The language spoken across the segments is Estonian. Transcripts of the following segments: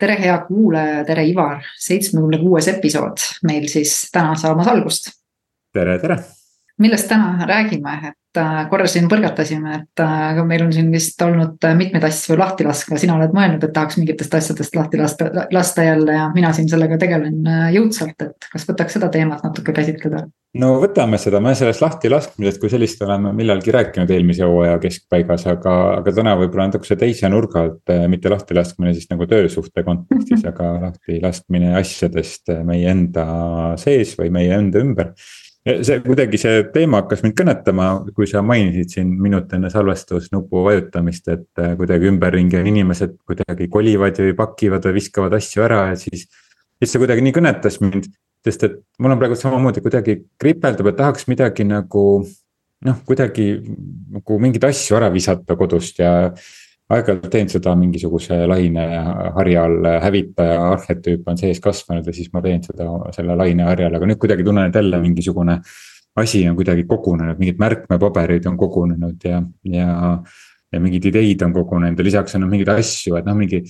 tere, hea kuulaja, tere, Ivar, seitsmekümne kuues episood meil siis täna saamas algust. tere, tere. millest täna räägime, et äh, korra siin põrgatasime, et äh, meil on siin vist olnud mitmeid asju lahti laska, sina oled mõelnud, et tahaks mingitest asjadest lahti lasta, lasta jälle ja mina siin sellega tegelen äh, jõudsalt, et kas võtaks seda teemat natuke käsitleda? No võtame seda, me sellest lahti laskmisest kui sellist oleme millalgi rääkinud eelmise hooaja keskpaigas, aga, aga täna võib-olla natukese teise nurga alt, eh, mitte lahti laskmine siis nagu töösuhte kontekstis, aga lahti laskmine asjadest eh, meie enda sees või meie enda ümber. see kuidagi see teema hakkas mind kõnetama, kui sa mainisid siin minut enne salvestusnupu vajutamist, et eh, kuidagi ümberringi on inimesed kuidagi kolivad või pakivad või viskavad asju ära ja siis. siis see kuidagi nii kõnetas mind sest et mul on praegu samamoodi kuidagi kripeldab, et tahaks midagi nagu noh, kuidagi nagu mingeid asju ära visata kodust ja aeg-ajalt teen seda mingisuguse laineharja all, hävitaja arhetüüp on sees kasvanud ja siis ma teen seda selle laineharjal, aga nüüd kuidagi tunnen, et jälle mingisugune. asi on kuidagi kogunenud, mingid märkmepaberid on kogunenud ja, ja, ja mingeid ideid on kogunenud ja lisaks on mingeid asju, et noh, mingi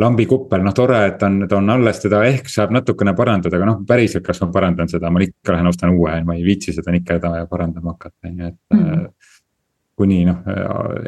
lambikuppel, noh tore, et on, ta on alles, teda ehk saab natukene parandada, aga noh, päriselt, kas ma parandan seda, ma ikka lähen ostan uue, ma ei viitsi seda nikerdama ja parandama hakata, on ju, et mm. -hmm. kuni noh,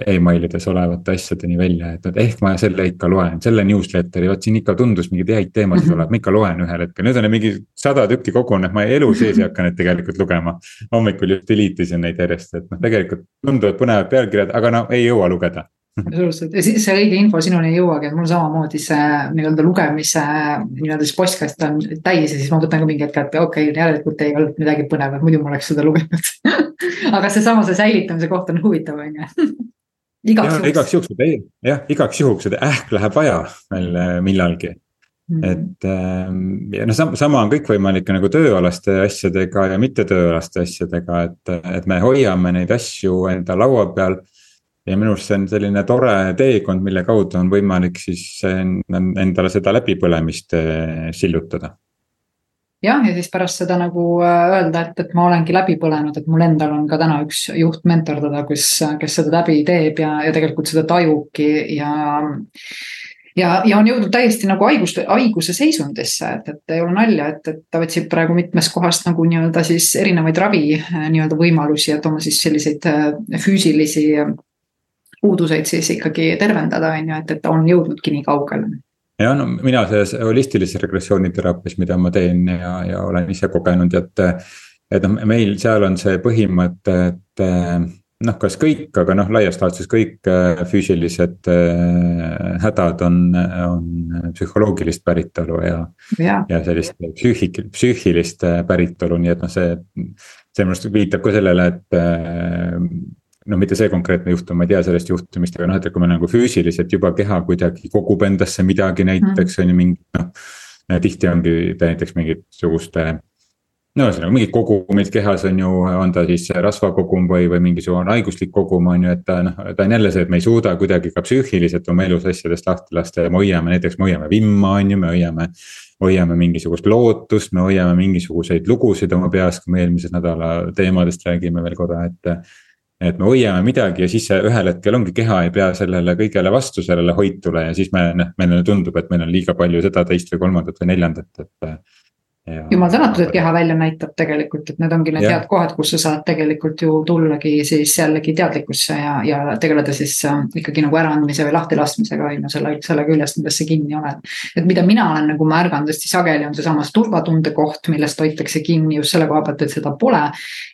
emailides olevate asjadeni välja, et, et ehk ma selle ikka loen, selle newsletter'i, vot siin ikka tundus mingeid häid teemasid mm -hmm. olevat, ma ikka loen ühel hetkel, nüüd on mingi sada tükki kogunenud, ma elu sees ei hakka neid tegelikult lugema. hommikul just delete isin neid järjest, et noh, tegelikult tunduvad põnevad pealkirjad, aga no ei jõua lugeda absoluutselt ja siis see õige info sinuni ei jõuagi, et mul samamoodi see nii-öelda lugemise nii-öelda siis postkast on täis ja siis ma võtan ka mingi hetk, et okei okay,, järelikult ei olnud midagi põnevat, muidu ma oleks seda lugenud aga seesama, see säilitamise koht on huvitav, on ju. igaks juhuks. igaks juhuks, jah, igaks juhuks, et ähk läheb vaja veel äh, millalgi Mm -hmm. et ähm, ja noh, sama on kõikvõimalike nagu tööalaste asjadega ja mitte tööalaste asjadega, et, et me hoiame neid asju enda laua peal ja minu arust see on selline tore teekond, mille kaudu on võimalik siis endale seda läbipõlemist eh, sillutada. jah, ja siis pärast seda nagu äh, öelda, et, et ma olengi läbi põlenud, et mul endal on ka täna üks juht mentordada, kes, kes seda läbi teeb ja, ja tegelikult seda tajubki ja ja, ja on jõudnud täiesti nagu haiguste, haiguse seisundisse, et, et ei ole nalja, et, et ta otsib praegu mitmest kohast nagu nii-öelda siis erinevaid ravi äh, nii-öelda võimalusi, et oma siis selliseid füüsilisi puuduseid siis ikkagi tervendada, on ju, et, et on jõudnudki nii kaugele ja no mina selles holistilises regressiooniteraapias, mida ma teen ja, ja olen ise kogenud, et. et noh, meil seal on see põhimõte, et noh, kas kõik, aga noh, laias laastus kõik äh, füüsilised äh, hädad on, on psühholoogilist päritolu ja. ja, ja sellist psüühik-, psüühilist äh, päritolu, nii et noh, see. see minu arust viitab ka sellele, et no mitte see konkreetne juhtum, ma ei tea sellest juhtumist, aga noh, et kui me nagu füüsiliselt juba keha kuidagi kogub endasse midagi näiteks mm. on ju mingi noh. tihti ongi näiteks mingisuguste no ühesõnaga mingid kogumid kehas on ju, on ta siis rasvakogum või, või mingisugune haiguslik kogum on ju, et ta noh, ta on jälle see, et me ei suuda kuidagi ka psüühiliselt oma elus asjadest lahti lasta ja me hoiame näiteks, me hoiame vimma, on ju, me hoiame. hoiame mingisugust lootust, me hoiame mingisuguseid lugusid oma peas, kui me eelmise nädala teemadest räägime veel korra, et et me hoiame midagi ja siis ühel hetkel ongi keha ei pea sellele kõigele vastu, sellele hoitule ja siis me noh, meile tundub, et meil on liiga palju seda, teist või kolmandat või neljandat, et jumal tänatud, et keha välja näitab tegelikult, et need ongi need ja. head kohad, kus sa saad tegelikult ju tullagi siis jällegi teadlikkusse ja, ja tegeleda siis äh, ikkagi nagu äraandmise või lahtilaskmisega on ju selle, selle küljest, milles sa kinni oled. et mida mina olen nagu märganud hästi sageli on seesamas turvatunde koht, millest hoitakse kinni just selle koha pealt, et seda pole.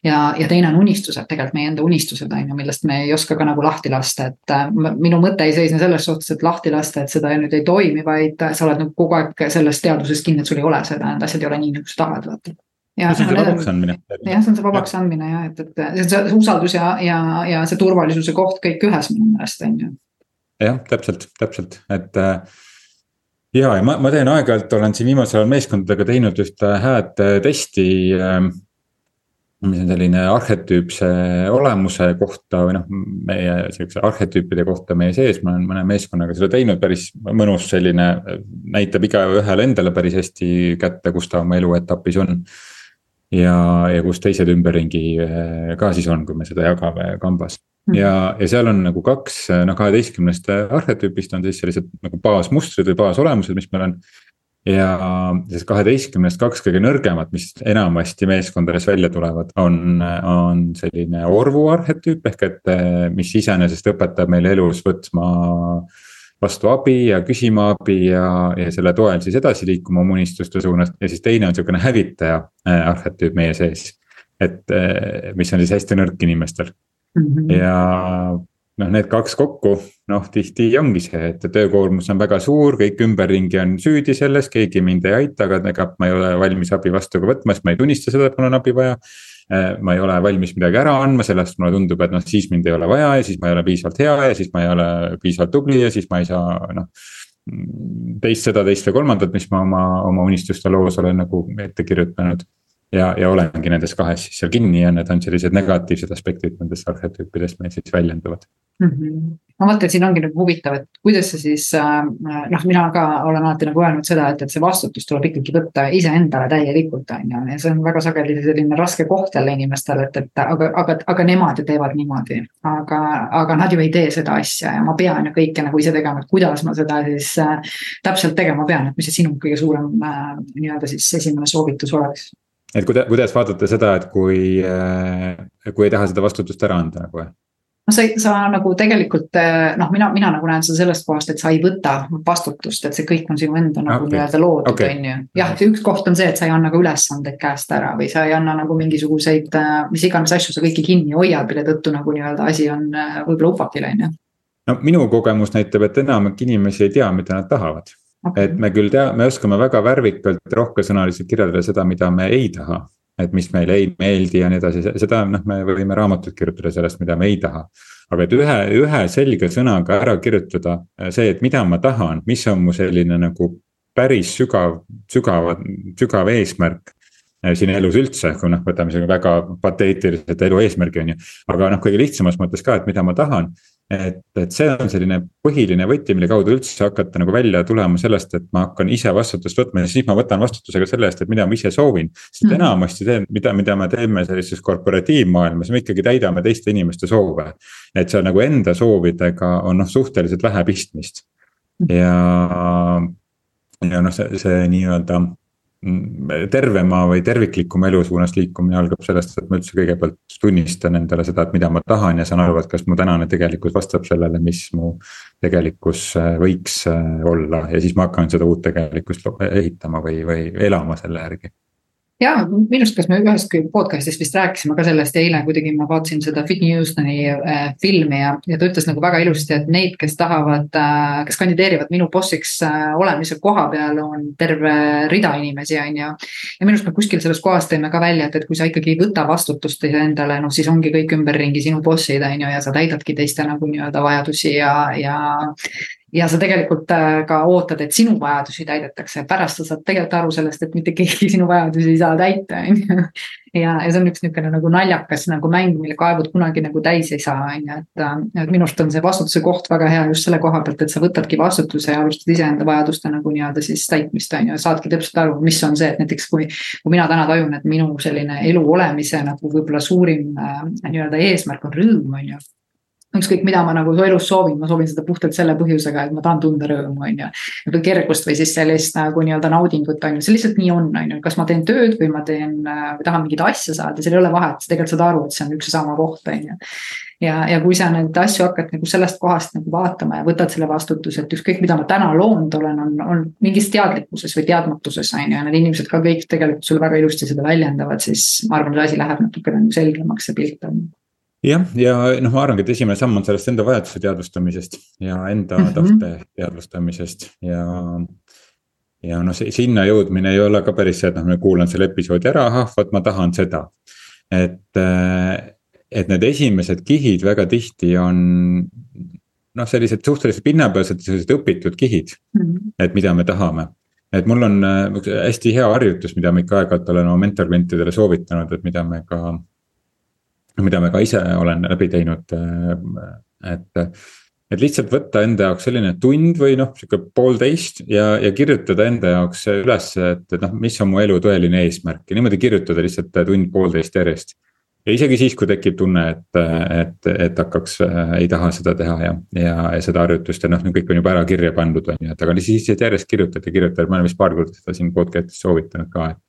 ja, ja teine on unistused, tegelikult meie enda unistused on ju, millest me ei oska ka nagu lahti lasta, et äh, minu mõte ei seisne selles suhtes, et lahti lasta, et seda nüüd ei toimi, vaid sa oled nagu kogu aeg selles teadvuses kinni, et sul ei ole seda, need asjad ei ole nii, nagu sa tahad, vaata ja see on see vabaks andmine. jah, see on see vabaks andmine jah, et, et see usaldus ja, ja, ja see turvalisuse koht kõik ühes minu meelest on ju. jah, täpselt, täpselt, et äh, ja, ja ma, ma teen aeg-ajalt, olen siin viimasel ajal meeskondadega teinud ühte hääd testi äh, mis on selline arhetüüpse olemuse kohta või noh, meie sihukese arhetüüpide kohta meie sees, ma olen mõne meeskonnaga seda teinud, päris mõnus selline. näitab igaühele endale päris hästi kätte, kus ta oma eluetapis on. ja, ja kus teised ümberringi eh, ka siis on, kui me seda jagame kambas. ja, ja seal on nagu kaks, noh kaheteistkümnest arhetüübist on siis sellised nagu baasmustrid või baasolemused, mis meil on. Ja siis kaheteistkümnest kaks kõige nõrgemat, mis enamasti meeskondades välja tulevad, on, on selline orvu arhetüüp ehk et mis iseenesest õpetab meil elus võtma vastu abi ja küsima abi ja, ja selle toel siis edasi liikuma oma unistuste suunas ja siis teine on sihukene hävitaja arhetüüp meie sees. et mis on siis hästi nõrk inimestel mm. -hmm. ja noh, need kaks kokku, noh tihti ongi see, et töökoormus on väga suur, kõik ümberringi on süüdi selles, keegi mind ei aita, aga ega ma ei ole valmis abi vastu ka võtma, sest ma ei tunnista seda, et mul on abi vaja. Äh, ma ei ole valmis midagi ära andma, sellest mulle tundub, et noh, siis mind ei ole vaja ja siis ma ei ole piisavalt hea ja siis ma ei ole piisavalt tubli ja siis ma ei saa noh teist, seda, teist või kolmandat, mis ma oma, oma unistuste loos olen nagu ette kirjutanud ja, ja olengi nendes kahes siis seal kinni ja need on sellised negatiivsed aspektid nendest arhetüüpidest meil siis väljenduvad mm. -hmm. ma mõtlen, siin ongi nagu huvitav, et kuidas see siis äh, noh, mina ka olen alati nagu öelnud seda, et, et see vastutus tuleb ikkagi võtta iseendale täielikult, on ju, ja see on väga sageli selline raske koht jälle inimestele, et, et aga, aga, aga nemad ju teevad niimoodi. aga, aga nad ju ei tee seda asja ja ma pean ju kõike nagu ise tegema, et kuidas ma seda siis äh, täpselt tegema pean, et mis see sinu kõige suurem äh, nii-öelda siis esimene soovitus oleks et kuidas, kuidas vaatate seda, et kui, äh, kui ei taha seda vastutust ära anda nagu? no sa, sa nagu tegelikult äh, noh, mina, mina nagu näen seda sellest kohast, et sa ei võta vastutust, et see kõik on sinu enda nagu okay. nii-öelda loodud okay., on ju. jah, üks koht on see, et sa ei anna ka ülesandeid käest ära või sa ei anna nagu mingisuguseid, äh, mis iganes asju sa kõiki kinni hoiad, mille tõttu nagu nii-öelda asi on võib-olla upakil, on ju. no minu kogemus näitab, et enamik inimesi ei tea, mida nad tahavad. Et me küll tea, me oskame väga värvikalt rohkesõnaliselt kirjeldada seda, mida me ei taha. et mis meile ei meeldi ja nii edasi, seda noh, me võime raamatut kirjutada sellest, mida me ei taha. aga et ühe, ühe selge sõnaga ära kirjutada see, et mida ma tahan, mis on mu selline nagu päris sügav, sügav, sügav eesmärk eh, siin elus üldse, kui noh, võtame selle väga pateetiliselt elu eesmärgi on ju. aga noh, kõige lihtsamas mõttes ka, et mida ma tahan et, et see on selline põhiline võti, mille kaudu üldse hakata nagu välja tulema sellest, et ma hakkan ise vastutust võtma ja siis ma võtan vastutuse ka selle eest, et mida ma ise soovin. sest mm. enamasti see, mida, mida me teeme sellises korporatiivmaailmas, me ikkagi täidame teiste inimeste soove. et seal nagu enda soovidega on noh, suhteliselt vähe pistmist. Mm. ja, ja noh, see, see nii-öelda tervema või terviklikuma elu suunas liikumine algab sellest, et ma üldse kõigepealt tunnistan endale seda, et mida ma tahan ja saan aru, et kas mu tänane tegelikkus vastab sellele, mis mu tegelikkus äh, võiks äh, olla. Ja siis ma hakkan seda uut tegelikkust ehitama või, või elama selle järgi ja minu arust, kas me üheski podcast'is vist rääkisime ka sellest eile kuidagi ma vaatasin seda Whitney Houstoni äh, filmi ja, ja ta ütles nagu väga ilusti, et neid, kes tahavad äh,, kes kandideerivad minu bossiks äh, olemise koha peal, on terve rida inimesi, on ju. ja minu arust me kuskil selles kohas tõime ka välja, et, et kui sa ikkagi ei võta vastutust iseendale, noh siis ongi kõik ümberringi sinu bossid, on ju, ja sa täidadki teiste nagu nii-öelda vajadusi ja, ja ja sa tegelikult äh, ka ootad, et sinu vajadusi täidetakse, pärast sa saad tegelikult aru sellest, et mitte keegi sinu vajadusi ei saa täita, on ju. ja, ja see on üks niisugune nagu naljakas nagu mäng, mille kaevud kunagi nagu täis ei saa, on ju, et. Äh, et minu arust on see vastutuse koht väga hea just selle koha pealt, et sa võtadki vastutuse ja alustad iseenda vajaduste nagu nii-öelda siis täitmist, on ju, saadki täpselt aru, mis on see, et näiteks kui. kui mina täna tajun, et minu selline elu olemise nagu võib-olla suurim äh, nii-öelda eesmärk on rõõm, on ju ükskõik, mida ma nagu elus soovin, ma soovin seda puhtalt selle põhjusega, et ma tahan tunda rõõmu, on ju. või kergust või siis sellist nagu nii-öelda naudingut, on ju, see lihtsalt nii on, on ju, kas ma teen tööd või ma teen tahan mingit asja saada, seal ei ole vahet, sa tegelikult saad aru, et see on üks ja sama koht, on ju. ja, ja kui sa neid asju hakkad nagu sellest kohast nagu vaatama ja võtad selle vastutuse, et ükskõik, mida ma täna loonud olen, on, on mingis teadlikkuses või teadmatuses, on ju, ja need inimesed ka kõik tegelikult sulle väga ilusti seda väljendavad, siis ma arvan, see asi läheb natuke nagu selgemaks, see pilt on jah, ja noh, ma arvangi, et esimene samm on sellest enda vajaduse teadvustamisest ja enda mm -hmm. tahte teadvustamisest ja. ja noh, sinna jõudmine ei ole ka päris see, et noh, ma kuulan selle episoodi ära, ahah, vot ma tahan seda. et, et need esimesed kihid väga tihti on noh, sellised suhteliselt pinnapealsed, sellised õpitud kihid mm, -hmm. et mida me tahame et mul on hästi hea harjutus, mida ma ikka aeg-ajalt olen oma mentorklientidele soovitanud, et mida me ka mida ma ka ise olen läbi teinud, äh, et. et lihtsalt võtta enda jaoks selline tund või noh, sihuke poolteist ja, ja kirjutada enda jaoks üles, et, et noh, mis on mu elu tõeline eesmärk ja niimoodi kirjutada lihtsalt tund-poolteist järjest. ja isegi siis, kui tekib tunne, et, et, et hakkaks äh,, ei taha seda teha ja, ja, ja seda harjutust ja noh, kõik on juba ära kirja pandud, on ju, et aga siis järjest kirjutad ja kirjutad, ma olen vist paar korda seda siin podcast'is soovitanud ka, et.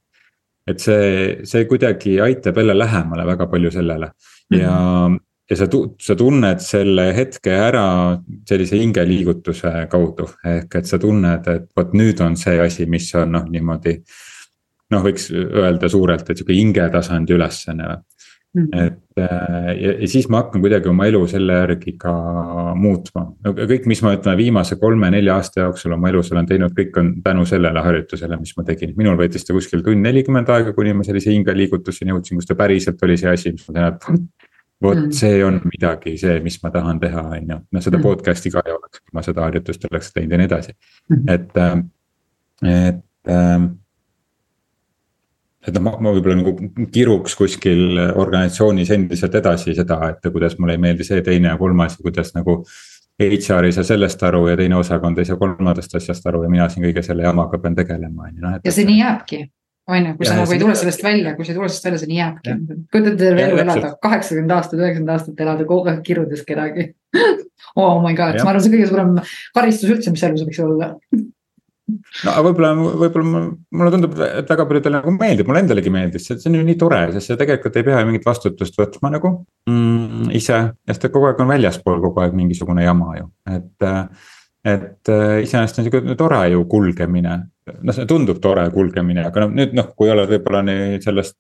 Et see, see kuidagi aitab jälle lähemale väga palju sellele. Ja mm, -hmm. ja sa, sa tunned selle hetke ära sellise hingeliigutuse kaudu, ehk et sa tunned, et vot nüüd on see asi, mis on noh, niimoodi noh, võiks öelda suurelt, et sihuke hingetasandi ülesanne või Mm -hmm. et äh, ja, ja siis ma hakkan kuidagi oma elu selle järgi ka muutma. kõik, mis ma ütleme viimase kolme-nelja aasta jooksul oma elus olen teinud, kõik on tänu sellele harjutusele, mis ma tegin. minul võttis ta kuskil tund nelikümmend aega, kuni ma sellise hingeliigutuseni jõudsin, kus ta päriselt oli see asi, mis ma tean, et vot mm. see on midagi, see, mis ma tahan teha, on ju, noh seda mm. podcast'i ka ei oleks, kui ma seda harjutust oleks teinud ja nii edasi mm., et, äh, et ähm, et noh, ma, ma võib-olla nagu kiruks kuskil organisatsioonis endiselt edasi seda, et kuidas mulle ei meeldi see, teine ja kolmas ja kuidas nagu. HR ei saa sellest aru ja teine osakond ei saa kolmandast asjast aru ja mina siin kõige selle jamaga pean tegelema, on ju, noh. ja see nii jääbki, on ju, kui sa nagu ei tule sellest välja, kui sa ei tule sellest välja, see nii jääbki. kujutad terve elu elada, kaheksakümmend aastat, üheksakümmend aastat elada kogu aeg kirudes kedagi oh my god, ma arvan, see kõige suurem karistus üldse, mis elus võiks olla no aga võib-olla, võib-olla mulle tundub, et väga paljudele nagu meeldib, mulle endalegi meeldis, see, on ju nii tore, sest see tegelikult ei pea mingit vastutust võtma nagu mm, ise. sest et kogu aeg on väljaspool kogu aeg mingisugune jama ju, et, et iseenesest on sihuke tore ju kulgemine. noh, see tundub tore kulgemine, aga noh, nüüd noh, kui oled võib-olla nii sellest.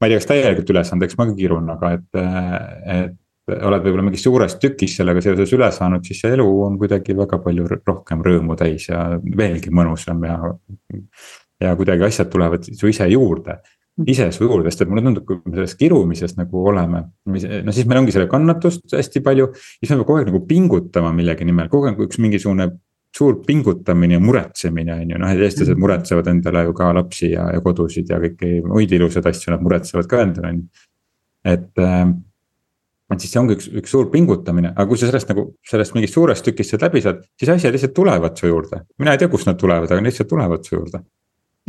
ma ei tea, kas täielikult ülesandeks ma ka kirun, aga et, et oled võib-olla mingis suures tükis sellega seoses üle saanud, siis see elu on kuidagi väga palju rohkem rõõmu täis ja veelgi mõnusam ja. ja kuidagi asjad tulevad su ise juurde, ise su juurde, sest et mulle tundub, kui me selles kirumises nagu oleme. no siis meil ongi selle kannatust hästi palju, siis me peame kogu aeg nagu pingutama millegi nimel, kogu aeg üks mingisugune suur pingutamine ja muretsemine on ju, noh, et eestlased mhm. muretsevad endale ju ka lapsi ja, ja kodusid ja kõiki muid ilusaid asju, nad muretsevad ka endale, on ju. et et siis see ongi üks, üks suur pingutamine, aga kui sa sellest nagu, sellest mingist suurest tükist sealt läbi saad, siis asjad lihtsalt tulevad su juurde. mina ei tea, kust nad tulevad, aga lihtsalt tulevad su juurde.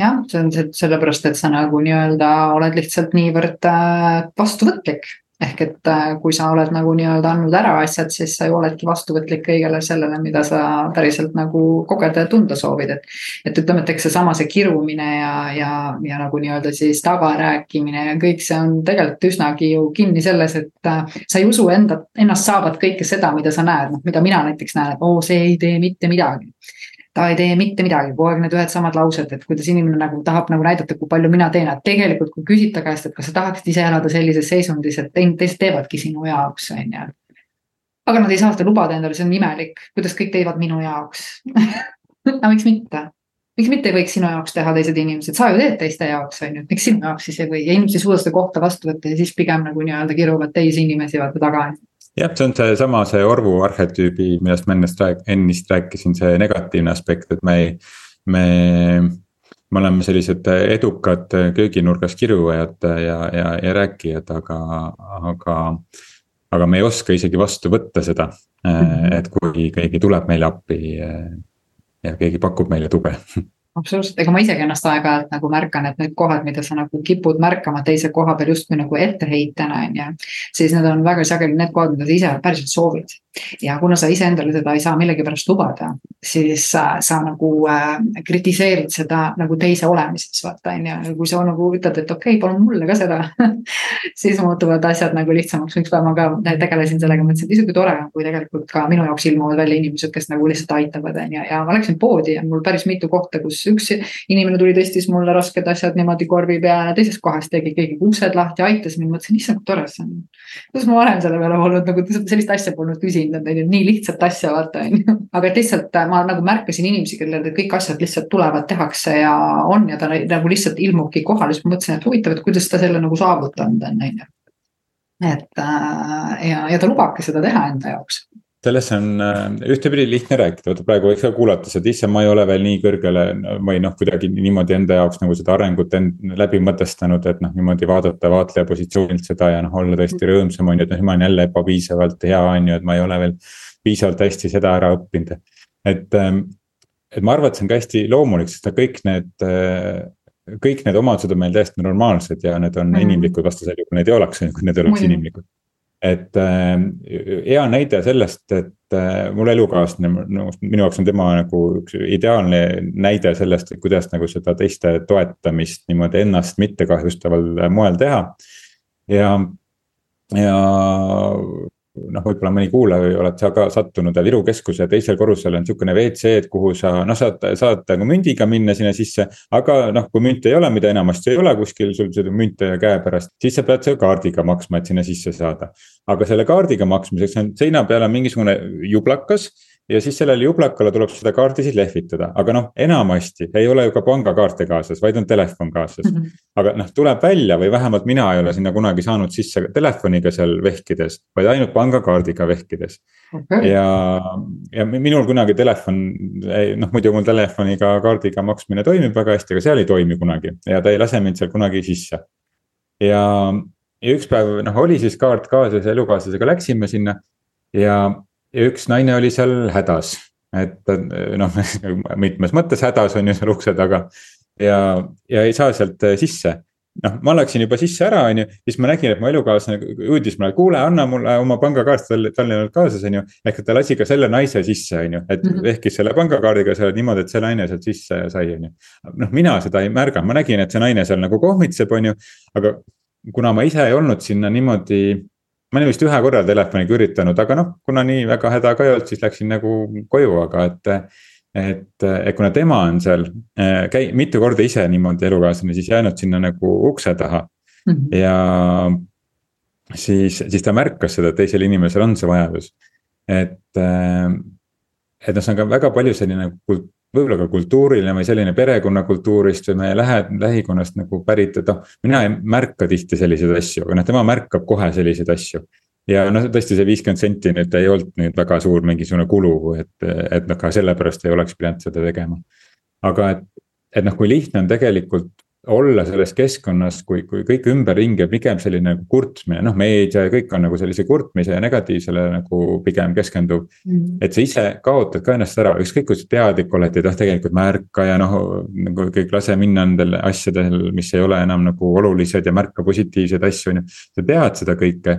jah, see on sellepärast, et sa nagu nii-öelda oled lihtsalt niivõrd äh, vastuvõtlik ehk et äh, kui sa oled nagu nii-öelda andnud ära asjad, siis sa ju oledki vastuvõtlik kõigele sellele, mida sa päriselt nagu kogeda ja tunda soovid, et. et ütleme, et eks seesama see kirumine ja, ja, ja nagu nii-öelda siis tagarääkimine ja kõik see on tegelikult üsnagi ju kinni selles, et äh, sa ei usu enda, ennast saavat kõike seda, mida sa näed, noh, mida mina näiteks näen, et oo, see ei tee mitte midagi ta ei tee mitte midagi, kogu aeg need ühed samad laused, et kuidas inimene nagu tahab nagu näidata, kui palju mina teen, et tegelikult kui küsida käest, et kas sa tahaksid ise elada sellises seisundis, et teised teevadki sinu jaoks, on ju. aga nad ei saa seda lubada endale, see on imelik, kuidas kõik teevad minu jaoks aga miks mitte? miks mitte ei võiks sinu jaoks teha teised inimesed, sa ju teed teiste jaoks, on ju, miks sinu jaoks siis ei või ja inimesed ei suuda seda kohta vastu võtta ja siis pigem nagu nii-öelda kiruvad teisi inimesi vaata taga jah, see on seesama, see orvu arhetüübi, millest ma ennast rääk-, ennist rääkisin, see negatiivne aspekt, et me ei, me. me oleme sellised edukad kööginurgas kirjujad ja, ja, ja rääkijad, aga, aga. aga me ei oska isegi vastu võtta seda, mhm. et kui keegi tuleb meile appi ja keegi pakub meile tuge absoluutselt, ega ma isegi ennast aeg-ajalt nagu märkan, et need kohad, mida sa nagu kipud märkama teise koha peal justkui nagu etteheitena on ju. siis need on väga sageli need kohad, mida sa ise päriselt soovid. Ja kuna sa iseendale seda ei saa millegipärast lubada, siis äh, sa nagu äh, kritiseerid seda nagu teise olemises vaata on ju, kui sa nagu ütled, et okei okay,, palun mulle ka seda siis muutuvad asjad nagu lihtsamaks, üks päev ma ka tegelesin sellega, mõtlesin, et isegi tore on, kui tegelikult ka minu jaoks ilmuvad välja inimesed, kes nagu lihtsalt aitavad, on ju, ja ma läksin poodi ja mul päris mitu kohta, kus üks inimene tuli, tõstis mulle rasked asjad niimoodi korvi peale, teises kohas tegi keegi uksed lahti, aitas mind, mõtlesin, issand kui tore see on. kuidas ma varem selle peale polnud nagu sellist asja polnud küsinud, et on ju nii lihtsat asja vaata on ju. aga et lihtsalt äh, ma nagu märkasin inimesi, kellel kõik asjad lihtsalt tulevad, tehakse ja on ja ta nagu lihtsalt ilmubki kohale, siis ma mõtlesin, et huvitav, et kuidas ta selle nagu saavutanud on, on ju et äh, ja, ja ta lubabki seda teha enda jaoks sellest on äh, ühtepidi lihtne rääkida, vaata praegu võiks ka kuulates, et issand, ma ei ole veel nii kõrgele või noh, kuidagi niimoodi enda jaoks nagu seda arengut end läbi mõtestanud, et noh, niimoodi vaadata vaatleja positsioonilt seda ja noh, olla tõesti rõõmsam on ju, et noh, ma olen jälle ebapiisavalt hea, on ju, et ma ei ole veel piisavalt hästi seda ära õppinud. et, ähm, et ma arvan, et see on ka hästi loomulik, sest kõik need, äh, kõik need omadused on meil täiesti normaalsed ja need on mm -hmm. inimlikud, vastasel juhul need ei oleks, kui need ei oleks mm -hmm. inimlikud. Et äh, hea näide sellest, et äh, mul elukaaslane, no minu jaoks on tema nagu üks ideaalne näide sellest, et kuidas nagu seda teiste toetamist niimoodi ennast mitte kahjustaval moel teha. ja, ja noh, võib-olla mõni kuulaja oled sa ka sattunud Viru keskuse teisel korrusel on sihukene WC, et kuhu sa noh, saad, saad nagu mündiga minna sinna sisse. aga noh, kui münti ei ole, mida enamasti ei ole kuskil sul seda münte käepärast, siis sa pead selle kaardiga maksma, et sinna sisse saada. aga selle kaardiga maksmiseks on seina peal on mingisugune jublakas ja siis sellele jublakale tuleb seda kaarti siis lehvitada, aga noh, enamasti ei ole ju ka pangakaarte kaasas, vaid on telefon kaasas mm. -hmm. aga noh, tuleb välja või vähemalt mina ei ole sinna kunagi saanud sisse telefoniga seal vehkides, vaid ainult pangakaardiga vehkides okay.. ja, ja minul kunagi telefon, noh muidu mul telefoniga kaardiga maksmine toimib väga hästi, aga seal ei toimi kunagi ja ta ei lase mind seal kunagi sisse. ja, ja üks päev noh, oli siis kaart kaasas elukaaslasega läksime sinna ja ja üks naine oli seal hädas. et noh, mitmes mõttes hädas on ju seal ukse taga ja, ja ei saa sealt äh, sisse noh, ma läksin juba sisse ära, on ju, siis ma nägin, et mu elukaaslane hüüdis mulle, kuule, anna mulle oma pangakaart, tal, tal ei olnud kaasas, on ju. ehk et ta lasi ka selle naise sisse, on ju, et mm -hmm. ehkis selle pangakaardiga seal niimoodi, et see naine sealt sisse sai, on ju. noh, mina seda ei märganud, ma nägin, et see naine seal nagu kohmitseb, on ju, aga kuna ma ise ei olnud sinna niimoodi ma olin vist ühe korra telefoniga üritanud, aga noh, kuna nii väga häda ka ei olnud, siis läksin nagu koju, aga et. et, et kuna tema on seal äh, käi-, mitu korda ise niimoodi elukaaslane siis jäänud sinna nagu ukse taha mm. -hmm. ja siis, siis ta märkas seda, et teisel inimesel on see vajadus. et, äh, et noh, see on ka väga palju selline kult-, võib-olla ka kultuuriline või selline perekonnakultuurist või meie lähe, lähikonnast nagu pärit, et noh, mina ei märka tihti selliseid asju, aga noh, tema märkab kohe selliseid asju. ja noh, tõesti see viiskümmend senti nüüd ei olnud nüüd väga suur mingisugune kulu, et, et noh, ka sellepärast ei oleks pidanud seda tegema. aga et, et noh, kui lihtne on tegelikult olla selles keskkonnas, kui, kui kõik ümberringi on pigem selline nagu kurtmine, noh, meedia ja kõik on nagu sellise kurtmise ja negatiivsele nagu pigem keskenduv mm.. et sa ise kaotad ka ennast ära, ükskõik kui sa teadlik oled, et noh, tegelikult märka ja noh, nagu kõik lase minna nendel asjadel, mis ei ole enam nagu olulised ja märka positiivseid asju, on ju. sa tead seda kõike.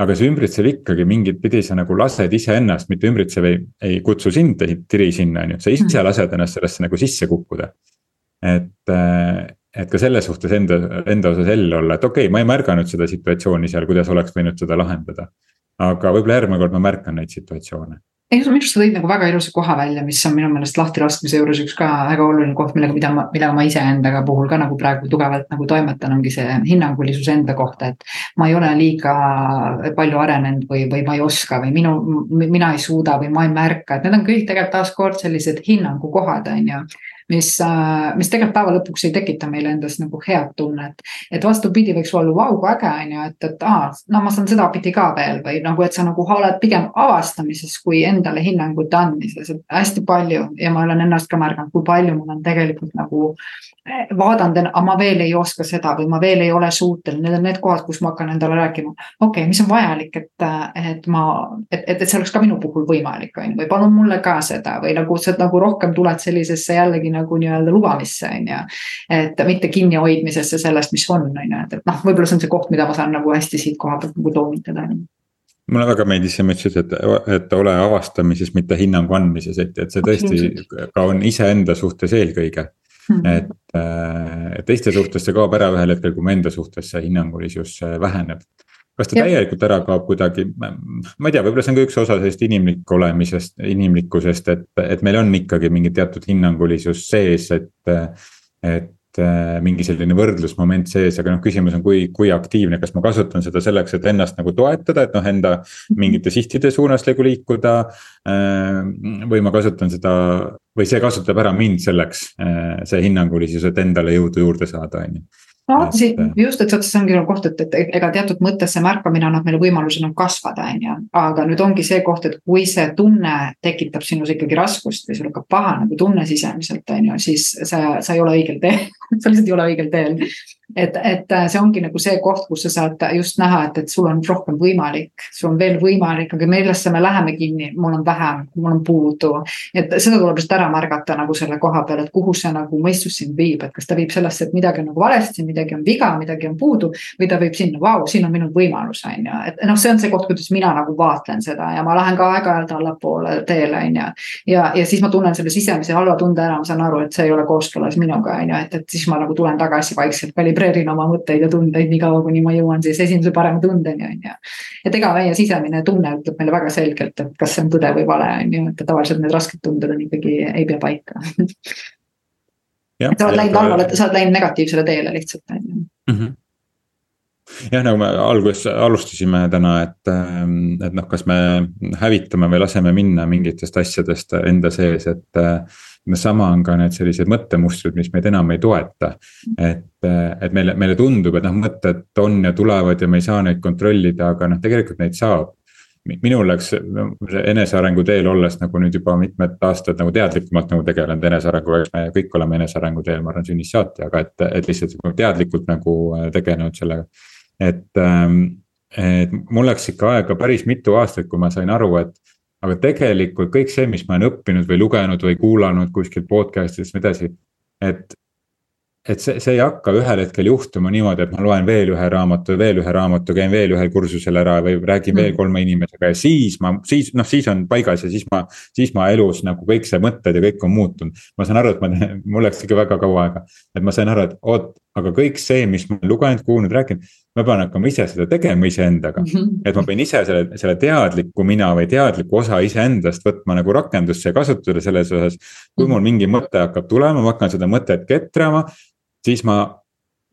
aga see ümbritsev ikkagi mingit pidi sa nagu lased iseennast, mitte ümbritsev ei, ei kutsu sind, ei tiri sinna, on ju, sa ise mm. lased ennast sellesse nagu sisse kukkuda. et et ka selles suhtes enda, enda osas hell olla, et okei okay,, ma ei märganud seda situatsiooni seal, kuidas oleks võinud seda lahendada. aga võib-olla järgmine kord ma märkan neid situatsioone ei, minu arust sa tõid nagu väga ilusa koha välja, mis on minu meelest lahtilaskmise juures üks ka väga oluline koht, millega, mida ma, millega ma iseendaga puhul ka nagu praegu tugevalt nagu toimetan, ongi see hinnangulisus enda kohta, et. ma ei ole liiga palju arenenud või, või ma ei oska või minu, mina ei suuda või ma ei märka, et need on kõik tegelikult taaskord sellised hinnangukohad, on ju mis, äh, mis tegelikult päeva lõpuks ei tekita meile endas nagu head tunnet. et vastupidi, võiks olla vau, kui äge on ju, et, et aa, no ma saan sedapidi ka veel või nagu, et sa nagu oled pigem avastamises kui endale hinnangute andmises, et hästi palju ja ma olen ennast ka märganud, kui palju mul on tegelikult nagu eh, vaadanud, aga ma veel ei oska seda või ma veel ei ole suuteline, need on need kohad, kus ma hakkan endale rääkima. okei okay,, mis on vajalik, et, et ma, et, et, et see oleks ka minu puhul võimalik, on ju, või palun mulle ka seda või nagu sa nagu rohkem tuled sellisesse jällegi nagu nii-öelda lubamisse, on ju. et mitte kinnihoidmisesse sellest, mis on, on ju, et, et noh, võib-olla see on see koht, mida ma saan nagu hästi siit koha pealt nagu toonitada mulle väga meeldis see, ma ütlesin, et, et ole avastamises, mitte hinnangu andmises, et, et see tõesti ka on iseenda suhtes eelkõige mm. -hmm. et äh, teiste suhtes see kaob ära ühel hetkel, kui mu enda suhtes see hinnangulisus väheneb kas ta ja. täielikult ära kaob kuidagi, ma ei tea, võib-olla see on ka üks osa sellest inimlik olemisest, inimlikkusest, et, et meil on ikkagi mingi teatud hinnangulisus sees, et. et mingi selline võrdlusmoment sees, aga noh, küsimus on, kui, kui aktiivne, kas ma kasutan seda selleks, et ennast nagu toetada, et noh, enda mingite sihtide suunas nagu liikuda. või ma kasutan seda või see kasutab ära mind selleks, see hinnangulisus, et endale jõudu juurde saada, on ju no see just, et see ongi nagu koht, et, et ega teatud mõttes see märkamine annab meile võimaluse nagu kasvada, on ju. aga nüüd ongi see koht, et kui see tunne tekitab sinus ikkagi raskust või sul hakkab paha nagu tunne sisemiselt, on ju, siis sa, sa ei ole õigel teel sa lihtsalt ei ole õigel teel. Et, et see ongi nagu see koht, kus sa saad just näha, et, et sul on rohkem võimalik, sul on veel võimalik, aga millesse me läheme kinni, mul on vähem, mul on puudu. et seda tuleb just ära märgata nagu selle koha peal, et kuhu see nagu mõistus sind viib, et kas ta viib sellesse, et midagi on nagu valesti, midagi on viga, midagi on puudu. või ta viib sinna, vau, siin on minu võimalus, on ju, et noh, see on see koht, kuidas mina nagu vaatlen seda ja ma lähen ka aeg-ajalt allapoole teele, on ju. ja, ja siis ma tunnen selle sisemise halva tunde ära, ma saan aru, et see ei ole kooskõlas minuga, on ju, et, et siis ma nagu tulen tagasi vaikselt kalibreerima filtreerin oma mõtteid ja tundeid nii kaua, kuni ma jõuan siis esimese parema tundeni, on ju. et ega meie sisemine tunne ütleb meile väga selgelt, et kas see on tõde või vale, on ju, et tavaliselt need rasked tunded on ikkagi, ei pea paika et sa oled läinud halvale, sa oled läinud negatiivsele teele lihtsalt, on ju mhm. jah, nagu me alguses alustasime täna, et, ähm, et noh, kas me hävitame või laseme minna mingitest asjadest enda sees, et no sama on ka need sellised mõttemustrid, mis meid enam ei toeta. et, et meile, meile tundub, et noh, mõtted on ja tulevad ja me ei saa neid kontrollida, aga noh, tegelikult neid saab minul läks enesearengu teel olles nagu nüüd juba mitmed aastad nagu teadlikumalt nagu tegelenud enesearenguga, me kõik oleme enesearengu teel, ma arvan, sünnist saati, aga et, et lihtsalt teadlikult nagu tegelenud sellega. et, ähm, et mul läks ikka aega päris mitu aastat, kui ma sain aru, et aga tegelikult kõik see, mis ma olen õppinud või lugenud või kuulanud kuskilt podcast'ist või edasi, et. et see, see ei hakka ühel hetkel juhtuma niimoodi, et ma loen veel ühe raamatu, veel ühe raamatu, käin veel ühel kursusel ära või räägin mm. veel kolme inimesega ja siis ma, siis noh, siis on paigas ja siis ma. siis ma elus nagu kõik see mõtted ja kõik on muutunud, ma saan aru, et ma, mul läks ikka väga kaua aega, et ma sain aru, et oot, aga kõik see, mis ma olen lugenud, kuulnud, rääkinud ma pean hakkama ise seda tegema iseendaga mm. -hmm. et ma pean ise selle, selle teadliku mina või teadliku osa iseendast võtma nagu rakendusse ja kasutada selles osas. kui mul mingi mõte hakkab tulema, ma hakkan seda mõtet ketrama, siis ma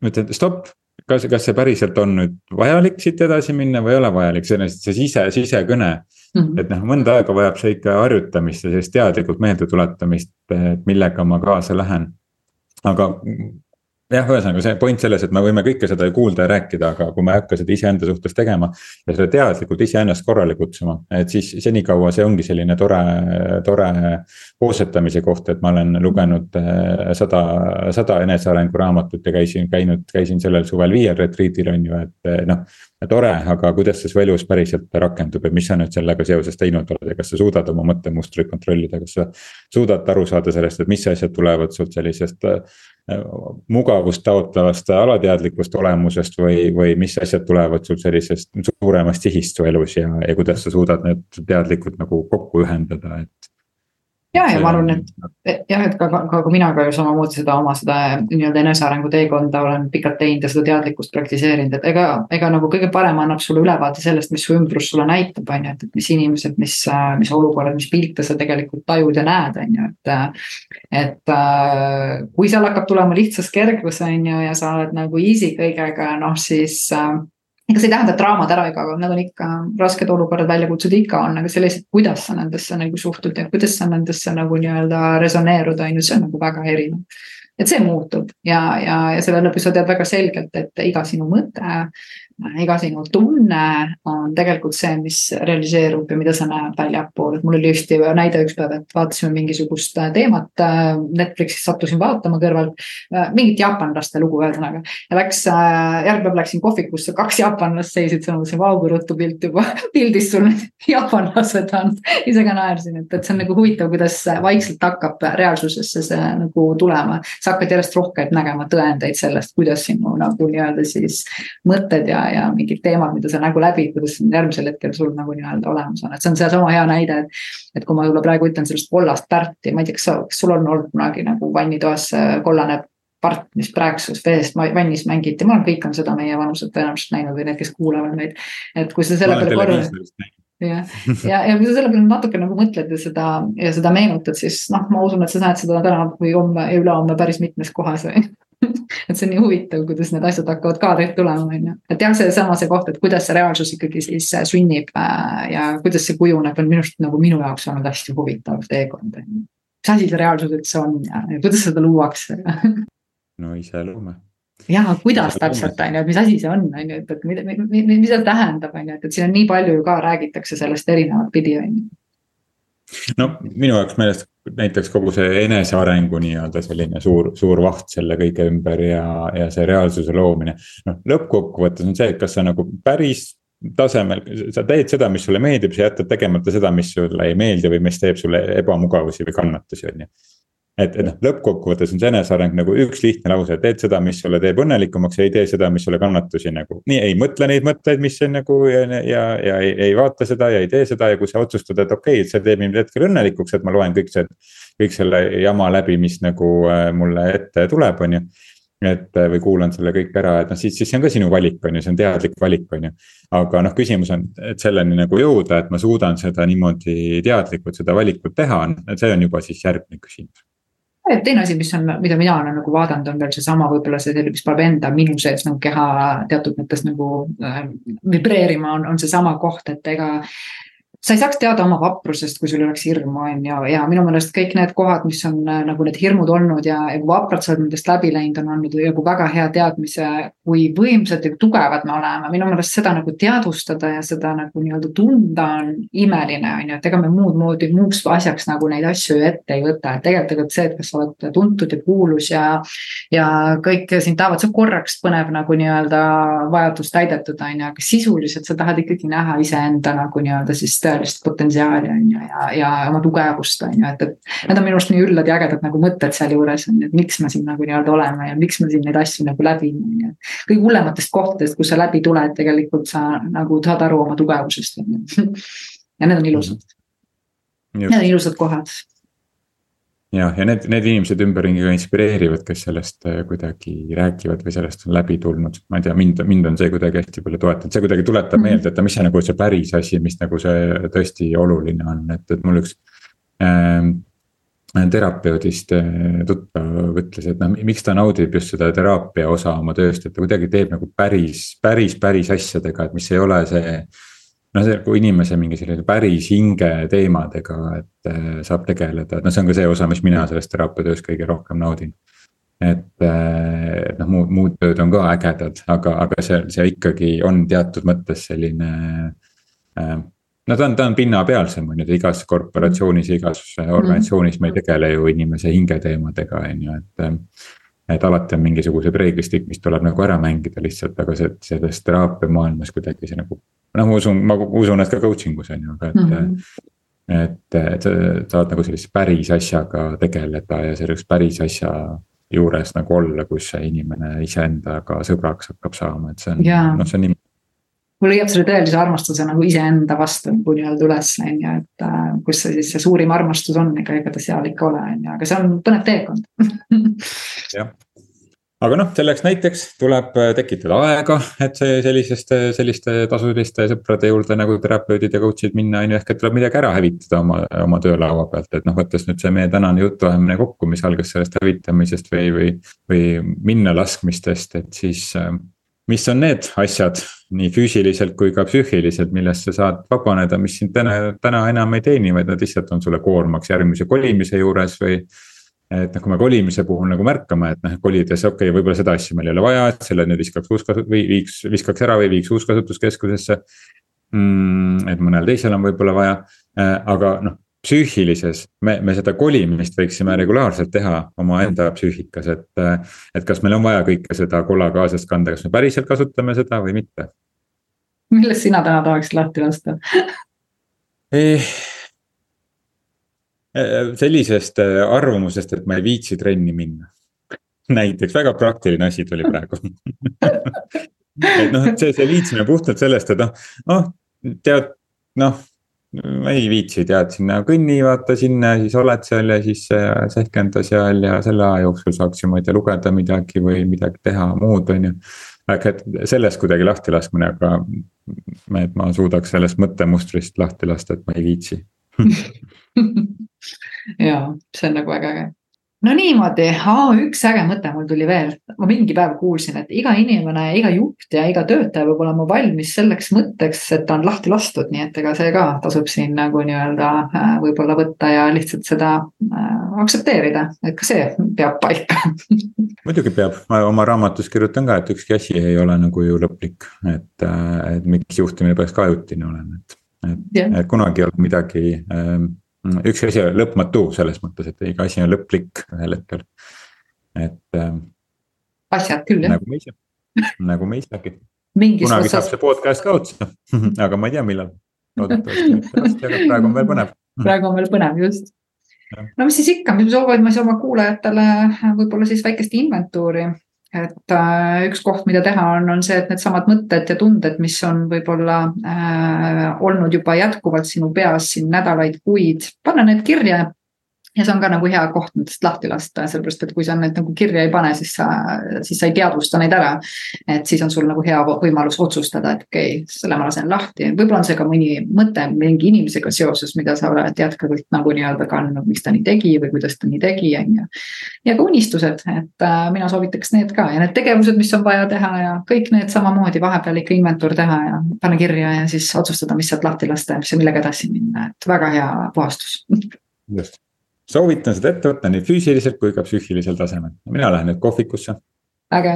ütlen stopp. kas, kas see päriselt on nüüd vajalik siit edasi minna või ei ole vajalik, see, see sise, sisekõne mm. -hmm. et noh, mõnda aega vajab see ikka harjutamist ja sellist teadlikult meelde tuletamist, et millega ma kaasa lähen. aga jah, ühesõnaga see point selles, et me võime kõike seda ju kuulda ja rääkida, aga kui me ei hakka seda iseenda suhtes tegema. ja seda teadlikult iseennast korrale kutsuma, et siis senikaua see ongi selline tore, tore koosetamise koht, et ma olen lugenud eh, sada, sada enesearengu raamatut ja käisin, käinud, käisin sellel suvel viiel retriitil on ju, et eh, noh tore, aga kuidas see su elus päriselt rakendub ja mis sa nüüd sellega seoses teinud oled ja kas sa suudad oma mõttemustreid kontrollida, kas sa. suudad aru saada sellest, et mis asjad tulevad sult sellisest äh, mugavust taotlevast alateadlikust olemusest või, või mis asjad tulevad sul sellisest suuremast sihist su elus ja, ja kuidas sa suudad need teadlikult nagu kokku ühendada, et ja, ja ma arvan, et jah, et ka, ka, ka mina ka ju samamoodi seda oma seda nii-öelda enesearengu teekonda olen pikalt teinud ja seda teadlikkust praktiseerinud, et ega, ega nagu kõige parem annab sulle ülevaate sellest, mis su ümbrus sulle näitab, on ju, et, et mis inimesed, mis, mis olukorrad, mis pilte sa tegelikult tajud ja näed, on ju, et. et kui seal hakkab tulema lihtsas kergus, on ju, ja sa oled nagu easy kõigega, noh siis ega see ei tähenda, et draamad ära ei kao, need on ikka rasked olukorrad, väljakutsed ikka on, aga see lihtsalt, kuidas sa nendesse nagu suhtud ja kuidas sa nendesse nagu nii-öelda resoneerud, on ju, see on nagu väga erinev. et see muutub ja, ja, ja selle lõpus sa tead väga selgelt, et iga sinu mõte iga sinu tunne on tegelikult see, mis realiseerub ja mida sa näed väljapool, et mul oli just näide üks päev, et vaatasime mingisugust äh, teemat. Äh, Netflixis sattusin vaatama kõrvalt äh, mingit jaapanlaste lugu ühesõnaga. ja läks, järgmine päev läksin kohvikusse, kaks jaapanlast seisid seal, mõtlesin, vau kui ruttu pilt juba, pildis sul need jaapanlased on. ise ka naersin, et, et see on nagu huvitav, kuidas vaikselt hakkab reaalsusesse see nagu tulema. sa hakkad järjest rohkem nägema tõendeid sellest, kuidas sinu nagu nii-öelda siis mõtted ja ja mingid teemad, mida sa nagu läbid, kuidas järgmisel hetkel sul nagu nii-öelda olemas on, et see on seesama hea näide, et. et kui ma võib-olla praegu ütlen sellest kollast pärti, ma ei tea, kas sa, kas sul on olnud kunagi nagu vannitoas kollane part, mis praegusest veest vannis mängiti, ma arvan, kõik on seda meie vanused tõenäoliselt näinud või need, kes kuulavad meid. et kui sa selle peale korra jah, ja, ja kui sa selle peale natuke nagu mõtled ja seda ja seda meenutad, siis noh, ma usun, et sa näed seda täna või homme ja ülehomme päris mitmes kohas et see on nii huvitav, kuidas need asjad hakkavad kaadrilt tulema, on ju. et jah, seesama see koht, et kuidas see reaalsus ikkagi siis äh, sünnib äh, ja kuidas see kujuneb, on minu arust nagu minu jaoks olnud hästi huvitav teekond. mis asi see reaalsus üldse on ja, ja kuidas seda luuakse no ise loome ja kuidas täpselt on ju, et mis asi see on, on ju, et, et mida, mida see tähendab, on ju, et, et siin on nii palju ju ka räägitakse sellest erinevat pidi, on ju no minu jaoks meelest näiteks kogu see enesearengu nii-öelda selline suur, suur vaht selle kõige ümber ja, ja see reaalsuse loomine. noh, lõppkokkuvõttes on see, et kas sa nagu päris tasemel, sa teed seda, mis sulle meeldib, sa jätad tegemata seda, mis sulle ei meeldi või mis teeb sulle ebamugavusi või kannatusi, on ju et, et noh, lõppkokkuvõttes on see eneseareng nagu üks lihtne lause, teed seda, mis sulle teeb õnnelikumaks ei tee seda, mis sulle kannatusi nagu. nii ei mõtle neid mõtteid, mis on nagu ja, ja, ja ei, ei vaata seda ja ei tee seda ja kui sa otsustad, et okei okay,, et see teeb mind hetkel õnnelikuks, et ma loen kõik see. kõik selle jama läbi, mis nagu äh, mulle ette tuleb, on ju et äh, või kuulan selle kõik ära, et noh, siis, siis see on ka sinu valik, on ju, see on teadlik valik, on ju. aga noh, küsimus on, et selleni nagu jõuda, et ma suudan seda niimoodi teadlikult seda valikut teha, see on juba siis järgmine küsimus teine asi, mis on, mida mina olen nagu vaadanud, on veel seesama võib-olla see, mis paneb enda minu sees nagu keha teatud mõttes nagu äh, vibreerima, on, on seesama koht, et ega sa ei saaks teada oma vaprusest, kui sul oleks hirmu, on ju, ja minu meelest kõik need kohad, mis on äh, nagu need hirmud olnud ja, ja kui vapralt sa oled nendest läbi läinud, on andnud nagu väga hea teadmise, kui võimsad ja tugevad me oleme. minu meelest seda nagu teadvustada ja seda nagu nii-öelda tunda on imeline, on ju, et ega me muud moodi, muuks asjaks nagu neid asju ju ette ei võta, et tegelikult see, et kas sa oled tuntud ja kuulus ja. ja kõik sind tahavad, see korraks põnev nagu nii-öelda vajadus täidetud, on ju, aga sisuliselt sa tahad ikkagi näha iseenda nagu nii-öelda siis tõelist potentsiaali, on ju, ja, ja oma tugevust, on ju, et, et. Need on minu arust nii üllad ja ägedad nagu mõtted sealjuures on ju, et miks me siin nagu nii-öelda oleme ja miks me siin neid asju nagu läbime, on ju. kõige hullematest kohtadest, kus sa läbi tuled, tegelikult sa nagu saad aru oma tugevusest, on ju. ja need on ilusad. Need on ilusad kohad jah, ja need, need inimesed ümberringi ka inspireerivad, kes sellest äh, kuidagi räägivad või sellest on läbi tulnud. ma ei tea, mind, mind on see kuidagi hästi palju toetanud, see kuidagi tuletab mm -hmm. meelde, et mis see nagu see päris asi, mis nagu see tõesti oluline on, et, et mul üks ähm, terapeudist äh, tuttav ütles, et noh, miks ta naudib just seda teraapia osa oma tööst, et ta kuidagi teeb nagu päris, päris, päris asjadega, et mis ei ole see noh, see kui inimese mingi selline päris hinge teemadega, et äh, saab tegeleda, et noh, see on ka see osa, mis mina sellest teraapiatööst kõige rohkem naudin. et, äh, noh, muud, muud tööd on ka ägedad, aga, aga see, see ikkagi on teatud mõttes selline äh, no ta on, ta on pinnapealsem on ju, igas korporatsioonis, igas organisatsioonis me ei tegele ju inimese hinge teemadega, on ju, et. et alati on mingisugused reeglistik, mis tuleb nagu ära mängida lihtsalt, aga see, selles teraapia maailmas kuidagi see nagu noh, ma usun, ma usun, et ka coaching us on ju, aga et mm. -hmm. et, et sa saad nagu sellise päris asjaga tegeleda ja selleks päris asja juures nagu olla, kus see inimene iseendaga sõbraks hakkab saama, et see on noh, see on nii mul leiab selle tõelise armastuse nagu iseenda vastu nagu nii-öelda üles, on ju, et äh, kus see siis see suurim armastus on, ega, ega ta seal ikka ole, on ju, aga see on põnev teekond jah, aga noh, selleks näiteks tuleb äh, tekitada aega, et see sellisest, selliste tasuliste sõprade juurde nagu terapeudid ja coach'id minna, on ju, ehk et tuleb midagi ära hävitada oma, oma töölaua pealt, et noh, võttes nüüd see meie tänane jutuajamine kokku, mis algas sellest hävitamisest või, või. või minna laskmistest, et siis äh, mis on need asjad, nii füüsiliselt kui ka psüühiliselt, millest sa saad vabaneda, mis sind täna, täna enam ei teeni, vaid nad lihtsalt on sulle koormaks järgmise kolimise juures või et noh, kui me kolimise puhul nagu märkame, et noh, kolides okei okay,, võib-olla seda asja meil ei ole vaja, et selle nüüd viskaks uuskasu- või viiks, viskaks ära või viiks uuskasutuskeskusesse mm,. et mõnel teisel on võib-olla vaja äh,, aga noh, psüühilises, me, me seda kolimist võiksime regulaarselt teha omaenda psüühikas, et. et kas meil on vaja kõike seda kolla kaasas kanda, kas me päriselt kasutame seda või mitte? millest sina täna tahaksid lahti lasta eh, sellisest äh, arvamusest, et ma ei viitsi trenni minna. näiteks väga praktiline asi tuli praegu et noh, et see, see viitsimine puhtalt sellest, et noh, noh tead, noh. ma ei viitsi, tead sinna kõnni, vaata sinna, siis oled seal ja siis äh, sehkenda seal ja selle aja jooksul saaks ju, ma ei tea, lugeda midagi või midagi teha muud, on ju. aga et sellest kuidagi lahti laskmine, aga et ma suudaks sellest mõttemustrist lahti lasta, et ma ei viitsi ja see on nagu väga äge. no niimoodi, üks äge mõte mul tuli veel, ma mingi päev kuulsin, et iga inimene, iga juht ja iga töötaja peab olema valmis selleks mõtteks, et ta on lahti lastud, nii et ega see ka tasub siin nagu nii-öelda äh, võib-olla võtta ja lihtsalt seda äh, aktsepteerida, et ka see peab paika. Muidugi peab, ma oma raamatus kirjutan ka, et ükski asi ei ole nagu ju lõplik, et, äh, et miks juhtimine peaks ka ajutine olema, et. et, et kunagi ei olnud midagi ähm, üks asi on lõpmatu selles mõttes, et iga asi on lõplik ühel hetkel, et. Ähm, asjad küll jah. nagu me ise, nagu me isegi. kunagi saab see podcast ka otsa aga ma ei tea, millal. loodetavasti aga praegu on veel põnev. praegu on veel põnev, just. no mis siis ikka, soovin, ma siis oma kuulajatele võib-olla siis väikest inventuuri et äh, üks koht, mida teha on, on see, et needsamad mõtted ja tunded, mis on võib-olla äh, olnud juba jätkuvalt sinu peas siin nädalaid, kuid, panna need kirja ja see on ka nagu hea koht nendest lahti lasta, sellepärast et kui sa neid nagu kirja ei pane, siis sa, siis sa ei teadvusta neid ära. et siis on sul nagu hea võimalus otsustada, et okei okay,, selle ma lasen lahti, võib-olla on see ka mõni mõte mingi inimesega seoses, mida sa oled jätkuvalt nagu nii-öelda kandnud, miks ta nii tegi või kuidas ta nii tegi, on ju. ja ka unistused, et äh, mina soovitaks need ka ja need tegevused, mis on vaja teha ja kõik need samamoodi vahepeal ikka inventuur teha ja panna kirja ja siis otsustada, mis sealt lahti lasta ja mis ja millega edasi minna, et väga hea puhastus. just soovitan seda ette võtta nii füüsiliselt kui ka psüühilisel tasemel, mina lähen nüüd kohvikusse. äge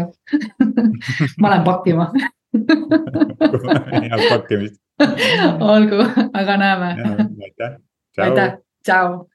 ma lähen pakkima head pakkimist olgu, aga näeme. aitäh. aitäh, tšau.